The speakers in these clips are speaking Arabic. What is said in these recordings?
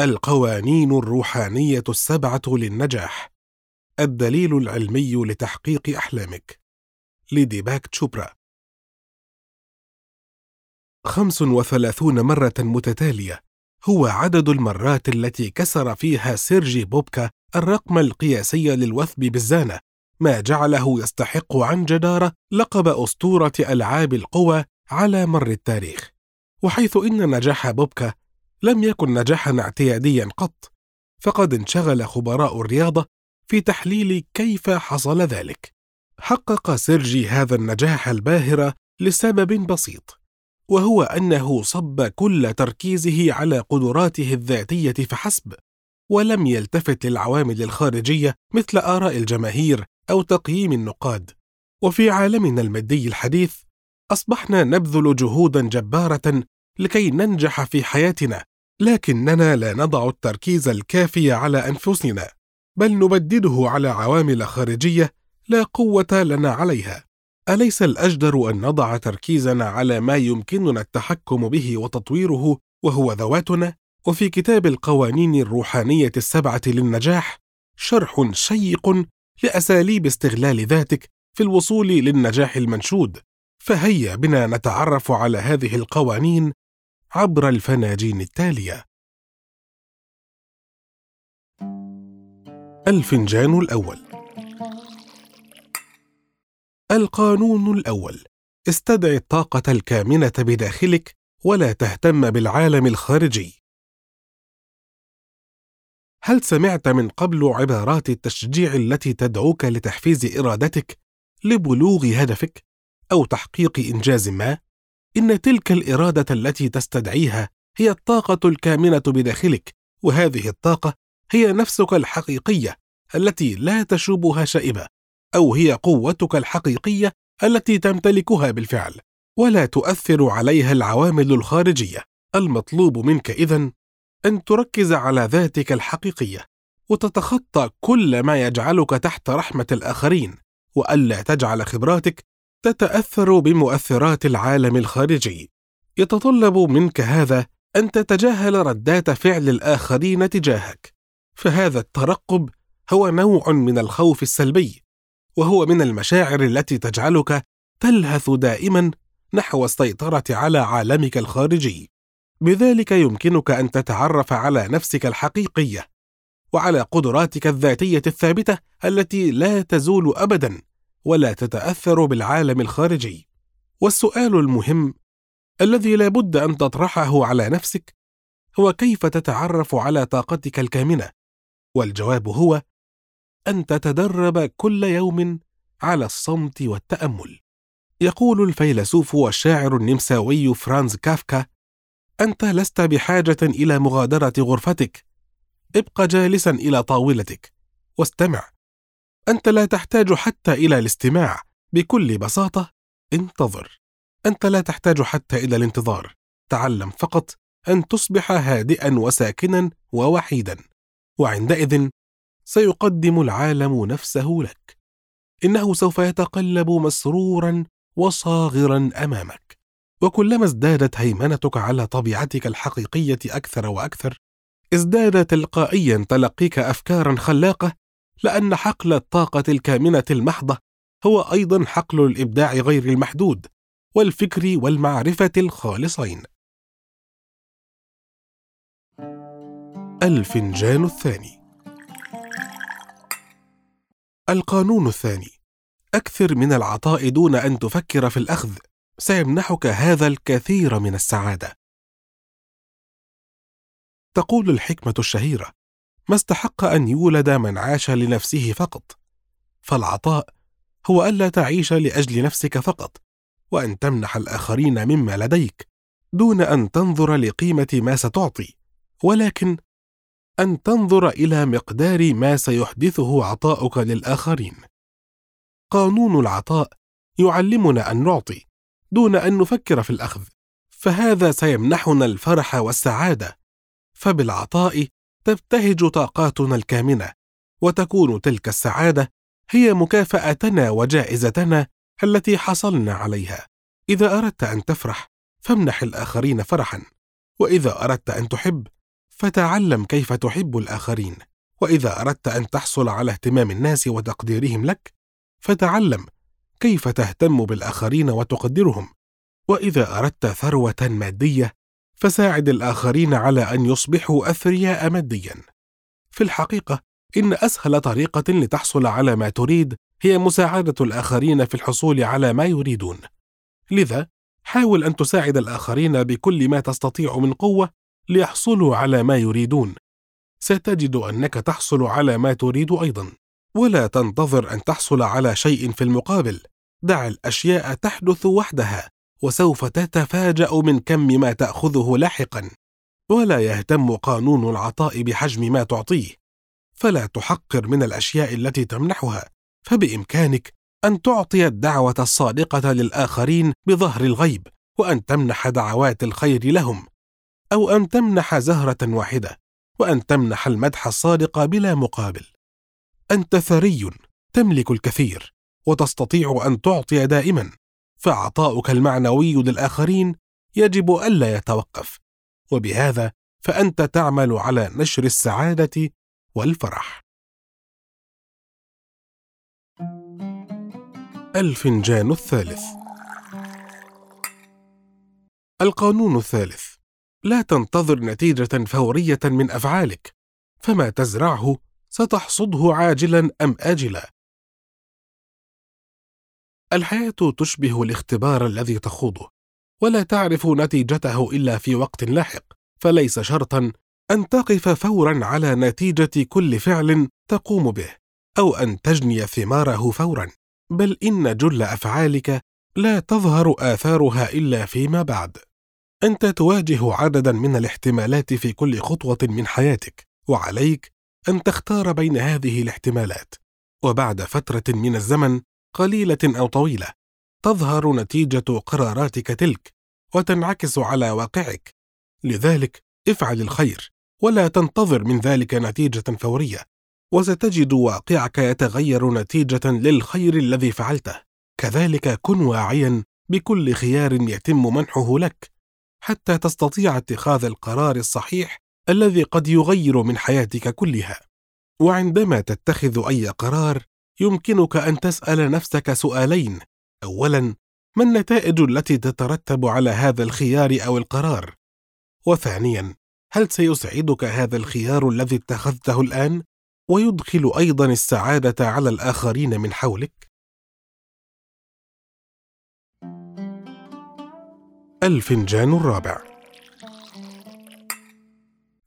القوانين الروحانية السبعة للنجاح. الدليل العلمي لتحقيق أحلامك. لديباك تشوبرا. خمس وثلاثون مرة متتالية. هو عدد المرات التي كسر فيها سيرجي بوبكا الرقم القياسي للوثب بالزانة ما جعله يستحق عن جدارة لقب أسطورة ألعاب القوى على مر التاريخ. وحيث إن نجاح بوبكا لم يكن نجاحا اعتياديا قط فقد انشغل خبراء الرياضة في تحليل كيف حصل ذلك. حقق سيرجي هذا النجاح الباهر لسبب بسيط وهو أنه صب كل تركيزه على قدراته الذاتية فحسب ولم يلتفت للعوامل الخارجية مثل آراء الجماهير أو تقييم النقاد. وفي عالمنا المادي الحديث أصبحنا نبذل جهودا جبارة لكي ننجح في حياتنا لكننا لا نضع التركيز الكافي على أنفسنا بل نبدده على عوامل خارجية لا قوة لنا عليها. أليس الأجدر أن نضع تركيزنا على ما يمكننا التحكم به وتطويره وهو ذواتنا؟ وفي كتاب القوانين الروحانية السبعة للنجاح شرح شيق لأساليب استغلال ذاتك في الوصول للنجاح المنشود. فهيا بنا نتعرف على هذه القوانين عبر الفناجين التالية. الفنجان الأول. القانون الأول. استدع الطاقة الكامنة بداخلك ولا تهتم بالعالم الخارجي. هل سمعت من قبل عبارات التشجيع التي تدعوك لتحفيز إرادتك لبلوغ هدفك أو تحقيق إنجاز ما؟ إن تلك الإرادة التي تستدعيها هي الطاقة الكامنة بداخلك وهذه الطاقة هي نفسك الحقيقية التي لا تشوبها شائبة أو هي قوتك الحقيقية التي تمتلكها بالفعل ولا تؤثر عليها العوامل الخارجية. المطلوب منك إذن أن تركز على ذاتك الحقيقية وتتخطى كل ما يجعلك تحت رحمة الآخرين وألا تجعل خبراتك تتأثر بمؤثرات العالم الخارجي. يتطلب منك هذا أن تتجاهل ردات فعل الآخرين تجاهك. فهذا الترقب هو نوع من الخوف السلبي وهو من المشاعر التي تجعلك تلهث دائما نحو السيطرة على عالمك الخارجي. بذلك يمكنك أن تتعرف على نفسك الحقيقية وعلى قدراتك الذاتية الثابتة التي لا تزول ابدا. ولا تتأثر بالعالم الخارجي. والسؤال المهم الذي لا بد أن تطرحه على نفسك هو كيف تتعرف على طاقتك الكامنة؟ والجواب هو أن تتدرب كل يوم على الصمت والتأمل. يقول الفيلسوف والشاعر النمساوي فرانز كافكا أنت لست بحاجة إلى مغادرة غرفتك ابق جالسا إلى طاولتك واستمع. أنت لا تحتاج حتى إلى الاستماع. بكل بساطة انتظر. أنت لا تحتاج حتى إلى الانتظار. تعلم فقط أن تصبح هادئا وساكنا ووحيدا. وعندئذ سيقدم العالم نفسه لك. إنه سوف يتقلب مسرورا وصاغرا أمامك. وكلما ازدادت هيمنتك على طبيعتك الحقيقية أكثر وأكثر ازداد تلقائيا تلقيك افكارا خلاقة لأن حقل الطاقة الكامنة المحضة هو أيضا حقل الإبداع غير المحدود والفكر والمعرفة الخالصين. الفنجان الثاني. القانون الثاني. أكثر من العطاء دون أن تفكر في الأخذ. سيمنحك هذا الكثير من السعادة. تقول الحكمة الشهيرة ما استحق أن يولد من عاش لنفسه فقط. فالعطاء هو ألا تعيش لأجل نفسك فقط وأن تمنح الآخرين مما لديك دون أن تنظر لقيمة ما ستعطي ولكن أن تنظر إلى مقدار ما سيحدثه عطاؤك للآخرين. قانون العطاء يعلمنا أن نعطي دون أن نفكر في الأخذ فهذا سيمنحنا الفرح والسعادة. فبالعطاء تبتهج طاقاتنا الكامنة وتكون تلك السعادة هي مكافأتنا وجائزتنا التي حصلنا عليها. إذا أردت أن تفرح فامنح الآخرين فرحا. وإذا أردت أن تحب فتعلم كيف تحب الآخرين. وإذا أردت أن تحصل على اهتمام الناس وتقديرهم لك فتعلم كيف تهتم بالآخرين وتقدرهم. وإذا أردت ثروة مادية فساعد الآخرين على أن يصبحوا أثرياء ماديا. في الحقيقة إن أسهل طريقة لتحصل على ما تريد هي مساعدة الآخرين في الحصول على ما يريدون. لذا حاول أن تساعد الآخرين بكل ما تستطيع من قوة ليحصلوا على ما يريدون. ستجد أنك تحصل على ما تريد أيضا. ولا تنتظر أن تحصل على شيء في المقابل. دع الأشياء تحدث وحدها. وسوف تتفاجأ من كم ما تأخذه لاحقا. ولا يهتم قانون العطاء بحجم ما تعطيه. فلا تحقر من الأشياء التي تمنحها. فبإمكانك أن تعطي الدعوة الصادقة للآخرين بظهر الغيب وأن تمنح دعوات الخير لهم. أو أن تمنح زهرة واحدة وأن تمنح المدح الصادق بلا مقابل. أنت ثري تملك الكثير وتستطيع أن تعطي دائما. فعطاؤك المعنوي للآخرين يجب ألا يتوقف. وبهذا فأنت تعمل على نشر السعادة والفرح. الفنجان الثالث. القانون الثالث. لا تنتظر نتيجة فورية من أفعالك فما تزرعه ستحصده عاجلا أم اجلا. الحياة تشبه الاختبار الذي تخوضه ولا تعرف نتيجته إلا في وقت لاحق فليس شرطا أن تقف فورا على نتيجة كل فعل تقوم به أو أن تجني ثماره فورا بل إن جل أفعالك لا تظهر آثارها إلا فيما بعد. أنت تواجه عددا من الاحتمالات في كل خطوة من حياتك وعليك أن تختار بين هذه الاحتمالات. وبعد فترة من الزمن قليلة أو طويلة تظهر نتيجة قراراتك تلك وتنعكس على واقعك. لذلك افعل الخير ولا تنتظر من ذلك نتيجة فورية وستجد واقعك يتغير نتيجة للخير الذي فعلته. كذلك كن واعيا بكل خيار يتم منحه لك حتى تستطيع اتخاذ القرار الصحيح الذي قد يغير من حياتك كلها. وعندما تتخذ أي قرار يمكنك أن تسأل نفسك سؤالين. اولا ما النتائج التي تترتب على هذا الخيار أو القرار؟ وثانيا هل سيسعدك هذا الخيار الذي اتخذته الآن؟ ويدخل أيضا السعادة على الآخرين من حولك؟ الفنجان الرابع.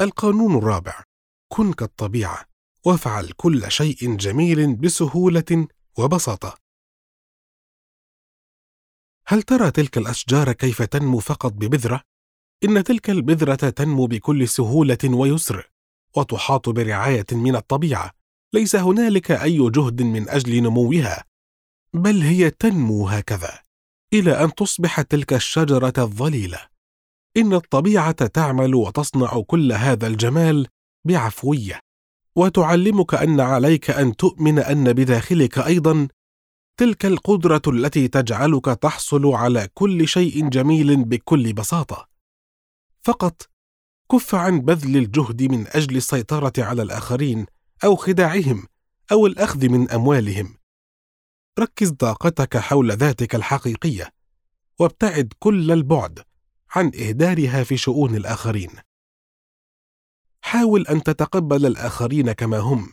القانون الرابع. كن كالطبيعة. وافعل كل شيء جميل بسهولة وبساطة. هل ترى تلك الأشجار كيف تنمو فقط ببذرة؟ إن تلك البذرة تنمو بكل سهولة ويسر وتحاط برعاية من الطبيعة. ليس هنالك أي جهد من أجل نموها بل هي تنمو هكذا إلى أن تصبح تلك الشجرة الظليلة. إن الطبيعة تعمل وتصنع كل هذا الجمال بعفوية. وتعلمك أن عليك أن تؤمن أن بداخلك أيضا تلك القدرة التي تجعلك تحصل على كل شيء جميل بكل بساطة. فقط كف عن بذل الجهد من أجل السيطرة على الآخرين أو خداعهم أو الأخذ من أموالهم. ركز طاقتك حول ذاتك الحقيقية وابتعد كل البعد عن إهدارها في شؤون الآخرين. حاول أن تتقبل الآخرين كما هم.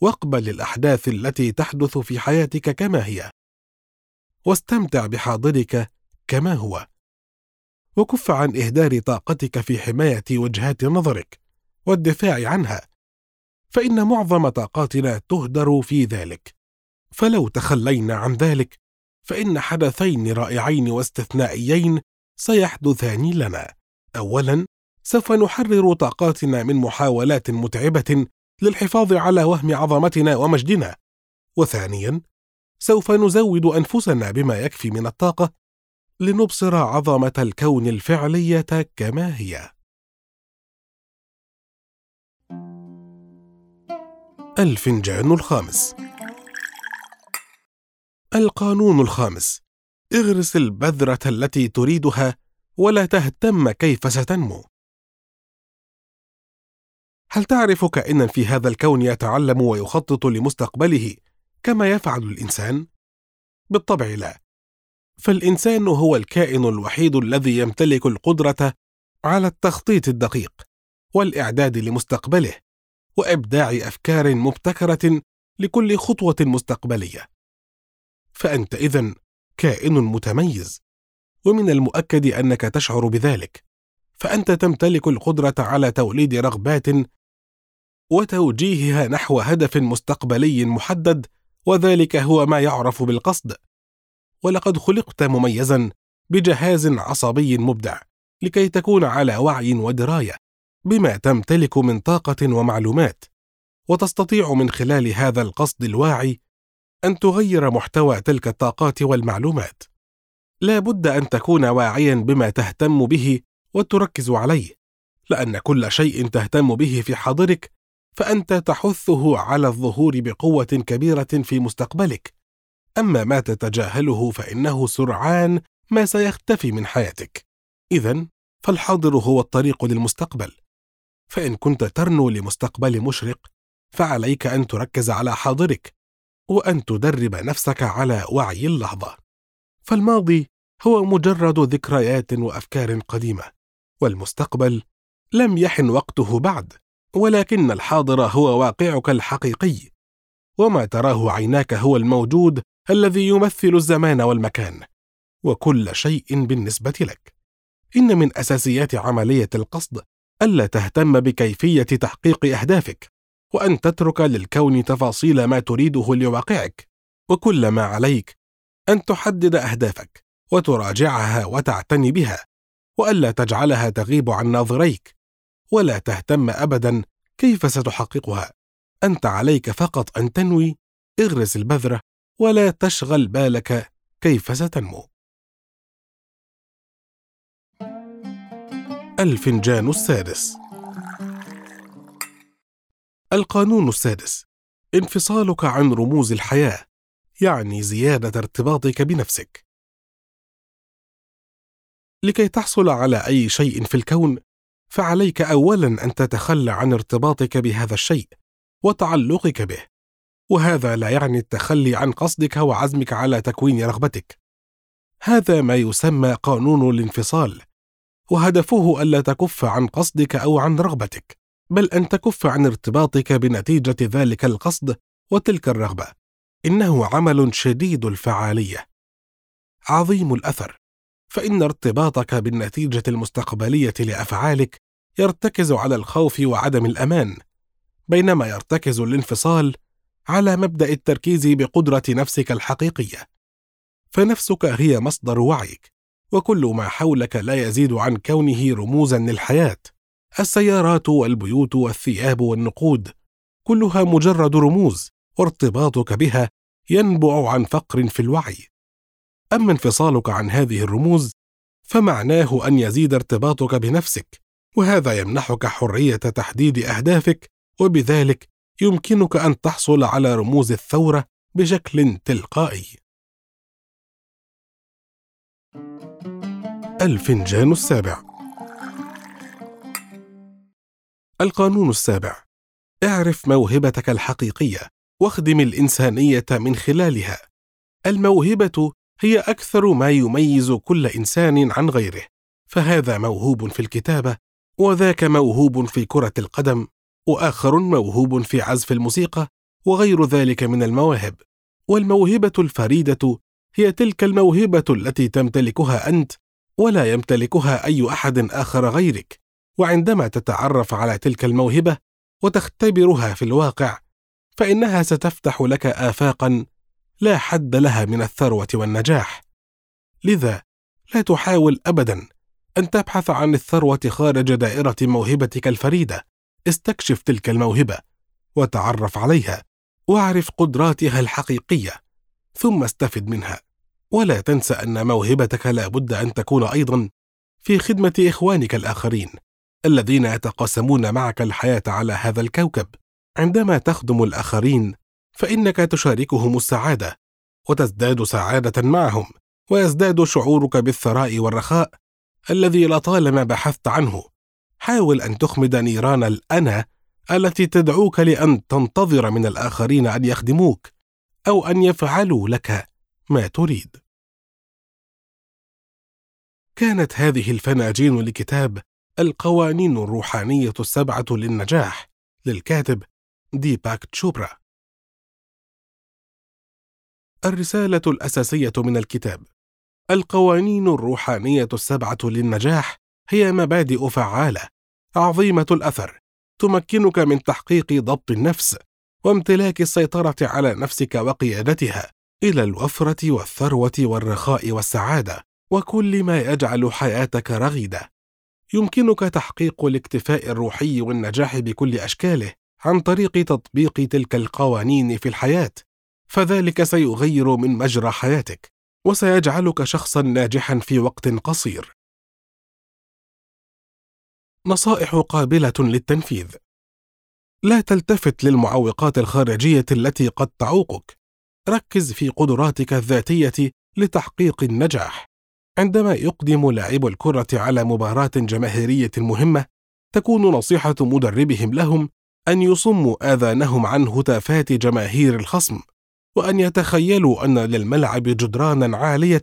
واقبل الأحداث التي تحدث في حياتك كما هي. واستمتع بحاضرك كما هو. وكف عن إهدار طاقتك في حماية وجهات نظرك والدفاع عنها. فإن معظم طاقاتنا تهدر في ذلك. فلو تخلينا عن ذلك فإن حدثين رائعين واستثنائيين سيحدثان لنا. اولا سوف نحرر طاقاتنا من محاولات متعبة للحفاظ على وهم عظمتنا ومجدنا. وثانيا سوف نزود أنفسنا بما يكفي من الطاقة لنبصر عظمة الكون الفعلية كما هي. الفنجان الخامس. القانون الخامس. اغرس البذرة التي تريدها ولا تهتم كيف ستنمو. هل تعرف كائنا في هذا الكون يتعلم ويخطط لمستقبله كما يفعل الإنسان؟ بالطبع لا. فالإنسان هو الكائن الوحيد الذي يمتلك القدرة على التخطيط الدقيق والإعداد لمستقبله وإبداع أفكار مبتكرة لكل خطوة مستقبلية. فأنت إذن كائن متميز ومن المؤكد أنك تشعر بذلك. فأنت تمتلك القدرة على توليد رغبات وتوجيهها نحو هدف مستقبلي محدد وذلك هو ما يعرف بالقصد. ولقد خلقت مميزا بجهاز عصبي مبدع لكي تكون على وعي ودراية بما تمتلك من طاقة ومعلومات. وتستطيع من خلال هذا القصد الواعي أن تغير محتوى تلك الطاقات والمعلومات. لا بد أن تكون واعيا بما تهتم به وتركز عليه لأن كل شيء تهتم به في حاضرك فأنت تحثه على الظهور بقوة كبيرة في مستقبلك. أما ما تتجاهله فإنه سرعان ما سيختفي من حياتك. اذا فالحاضر هو الطريق للمستقبل. فإن كنت ترنو لمستقبل مشرق فعليك أن تركز على حاضرك وأن تدرب نفسك على وعي اللحظة. فالماضي هو مجرد ذكريات وأفكار قديمة والمستقبل لم يحن وقته بعد. ولكن الحاضر هو واقعك الحقيقي وما تراه عيناك هو الموجود الذي يمثل الزمان والمكان وكل شيء بالنسبة لك. إن من أساسيات عملية القصد ألا تهتم بكيفية تحقيق أهدافك وأن تترك للكون تفاصيل ما تريده لواقعك وكل ما عليك أن تحدد أهدافك وتراجعها وتعتني بها وألا تجعلها تغيب عن ناظريك. ولا تهتم ابدا كيف ستحققها. أنت عليك فقط أن تنوي اغرس البذرة ولا تشغل بالك كيف ستنمو. الفنجان السادس. القانون السادس. انفصالك عن رموز الحياة يعني زيادة ارتباطك بنفسك. لكي تحصل على أي شيء في الكون فعليك اولا أن تتخلى عن ارتباطك بهذا الشيء وتعلقك به. وهذا لا يعني التخلي عن قصدك وعزمك على تكوين رغبتك. هذا ما يسمى قانون الانفصال وهدفه ألا تكف عن قصدك أو عن رغبتك بل أن تكف عن ارتباطك بنتيجة ذلك القصد وتلك الرغبة. إنه عمل شديد الفعالية. عظيم الأثر. فإن ارتباطك بالنتيجة المستقبلية لأفعالك يرتكز على الخوف وعدم الأمان بينما يرتكز الانفصال على مبدأ التركيز بقدرة نفسك الحقيقية. فنفسك هي مصدر وعيك وكل ما حولك لا يزيد عن كونه رموزا للحياة. السيارات والبيوت والثياب والنقود كلها مجرد رموز وارتباطك بها ينبع عن فقر في الوعي. اما انفصالك عن هذه الرموز فمعناه أن يزيد ارتباطك بنفسك وهذا يمنحك حرية تحديد أهدافك وبذلك يمكنك أن تحصل على رموز الثورة بشكل تلقائي. الفنجان السابع. القانون السابع. اعرف موهبتك الحقيقية واخدم الإنسانية من خلالها. الموهبة هي أكثر ما يميز كل إنسان عن غيره فهذا موهوب في الكتابة وذاك موهوب في كرة القدم وآخر موهوب في عزف الموسيقى وغير ذلك من المواهب. والموهبة الفريدة هي تلك الموهبة التي تمتلكها أنت ولا يمتلكها أي أحد آخر غيرك. وعندما تتعرف على تلك الموهبة وتختبرها في الواقع فإنها ستفتح لك افاقا لا حد لها من الثروة والنجاح. لذا لا تحاول ابدا أن تبحث عن الثروة خارج دائرة موهبتك الفريدة. استكشف تلك الموهبة وتعرف عليها واعرف قدراتها الحقيقية ثم استفد منها. ولا تنس أن موهبتك لا بد أن تكون أيضا في خدمة إخوانك الآخرين الذين يتقاسمون معك الحياة على هذا الكوكب. عندما تخدم الآخرين فإنك تشاركهم السعادة وتزداد سعادة معهم ويزداد شعورك بالثراء والرخاء الذي لطالما بحثت عنه. حاول أن تخمد نيران الأنا التي تدعوك لأن تنتظر من الآخرين أن يخدموك أو أن يفعلوا لك ما تريد. كانت هذه الفناجين لكتاب القوانين الروحانية السبعة للنجاح للكاتب ديباك تشوبرا. الرسالة الأساسية من الكتاب. القوانين الروحانية السبعة للنجاح هي مبادئ فعالة عظيمة الأثر تمكنك من تحقيق ضبط النفس وامتلاك السيطرة على نفسك وقيادتها إلى الوفرة والثروة والرخاء والسعادة وكل ما يجعل حياتك رغيدة. يمكنك تحقيق الاكتفاء الروحي والنجاح بكل أشكاله عن طريق تطبيق تلك القوانين في الحياة. فذلك سيغير من مجرى حياتك وسيجعلك شخصا ناجحا في وقت قصير. نصائح قابلة للتنفيذ. لا تلتفت للمعوقات الخارجية التي قد تعوقك. ركز في قدراتك الذاتية لتحقيق النجاح. عندما يقدم لاعبو الكرة على مباراة جماهيرية مهمة تكون نصيحة مدربهم لهم أن يصموا آذانهم عن هتافات جماهير الخصم. وأن يتخيلوا أن للملعب جدرانا عالية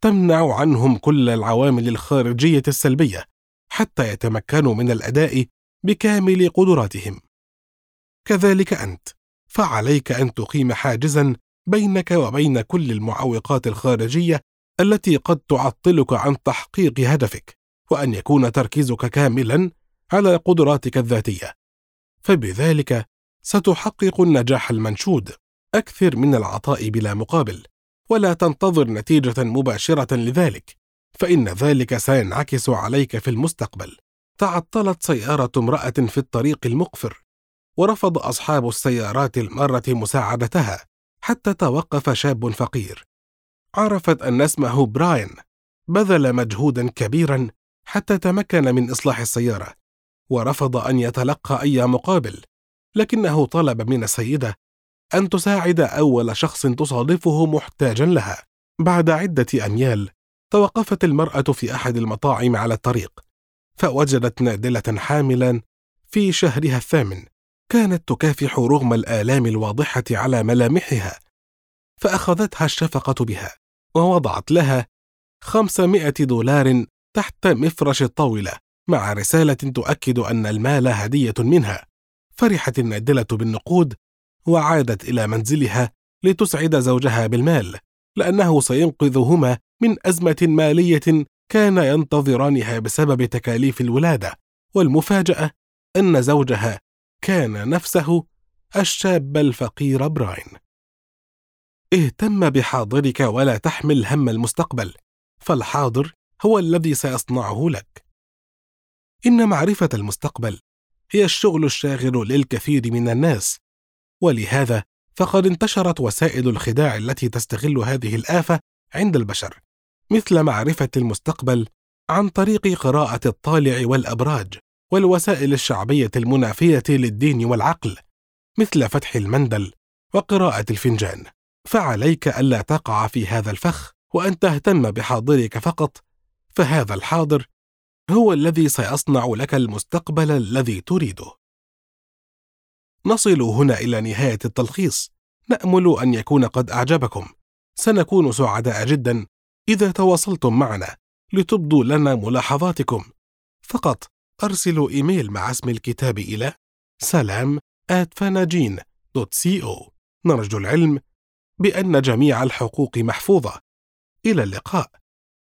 تمنع عنهم كل العوامل الخارجية السلبية حتى يتمكنوا من الأداء بكامل قدراتهم. كذلك أنت فعليك أن تقيم حاجزا بينك وبين كل المعوقات الخارجية التي قد تعطلك عن تحقيق هدفك وأن يكون تركيزك كاملا على قدراتك الذاتية. فبذلك ستحقق النجاح المنشود. أكثر من العطاء بلا مقابل ولا تنتظر نتيجة مباشرة لذلك فإن ذلك سينعكس عليك في المستقبل. تعطلت سيارة امرأة في الطريق المقفر ورفض أصحاب السيارات الماره مساعدتها حتى توقف شاب فقير. عرفت أن اسمه براين بذل مجهودا كبيرا حتى تمكن من إصلاح السيارة ورفض أن يتلقى أي مقابل لكنه طلب من السيدة أن تساعد أول شخص تصادفه محتاجا لها. بعد عدة أميال توقفت المرأة في أحد المطاعم على الطريق فوجدت نادلة حاملا في شهرها الثامن. كانت تكافح رغم الآلام الواضحة على ملامحها فأخذتها الشفقة بها ووضعت لها خمسمائة دولار تحت مفرش الطاولة مع رسالة تؤكد أن المال هدية منها. فرحت النادلة بالنقود وعادت إلى منزلها لتسعد زوجها بالمال لأنه سينقذهما من أزمة مالية كان ينتظرانها بسبب تكاليف الولادة والمفاجأة أن زوجها كان نفسه الشاب الفقير براين. اهتم بحاضرك ولا تحمل هم المستقبل فالحاضر هو الذي سيصنعه لك. إن معرفة المستقبل هي الشغل الشاغل للكثير من الناس ولهذا فقد انتشرت وسائل الخداع التي تستغل هذه الآفة عند البشر مثل معرفة المستقبل عن طريق قراءة الطالع والأبراج والوسائل الشعبية المنافية للدين والعقل مثل فتح المندل وقراءة الفنجان. فعليك ألا تقع في هذا الفخ وأن تهتم بحاضرك فقط فهذا الحاضر هو الذي سيصنع لك المستقبل الذي تريده. نصل هنا إلى نهاية التلخيص. نأمل أن يكون قد أعجبكم. سنكون سعداء جدا إذا تواصلتم معنا لتبدوا لنا ملاحظاتكم. فقط أرسلوا إيميل مع اسم الكتاب إلى سلام @fanajin.co نرجو العلم بأن جميع الحقوق محفوظة. إلى اللقاء.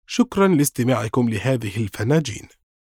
شكرا لاستماعكم لهذه الفناجين.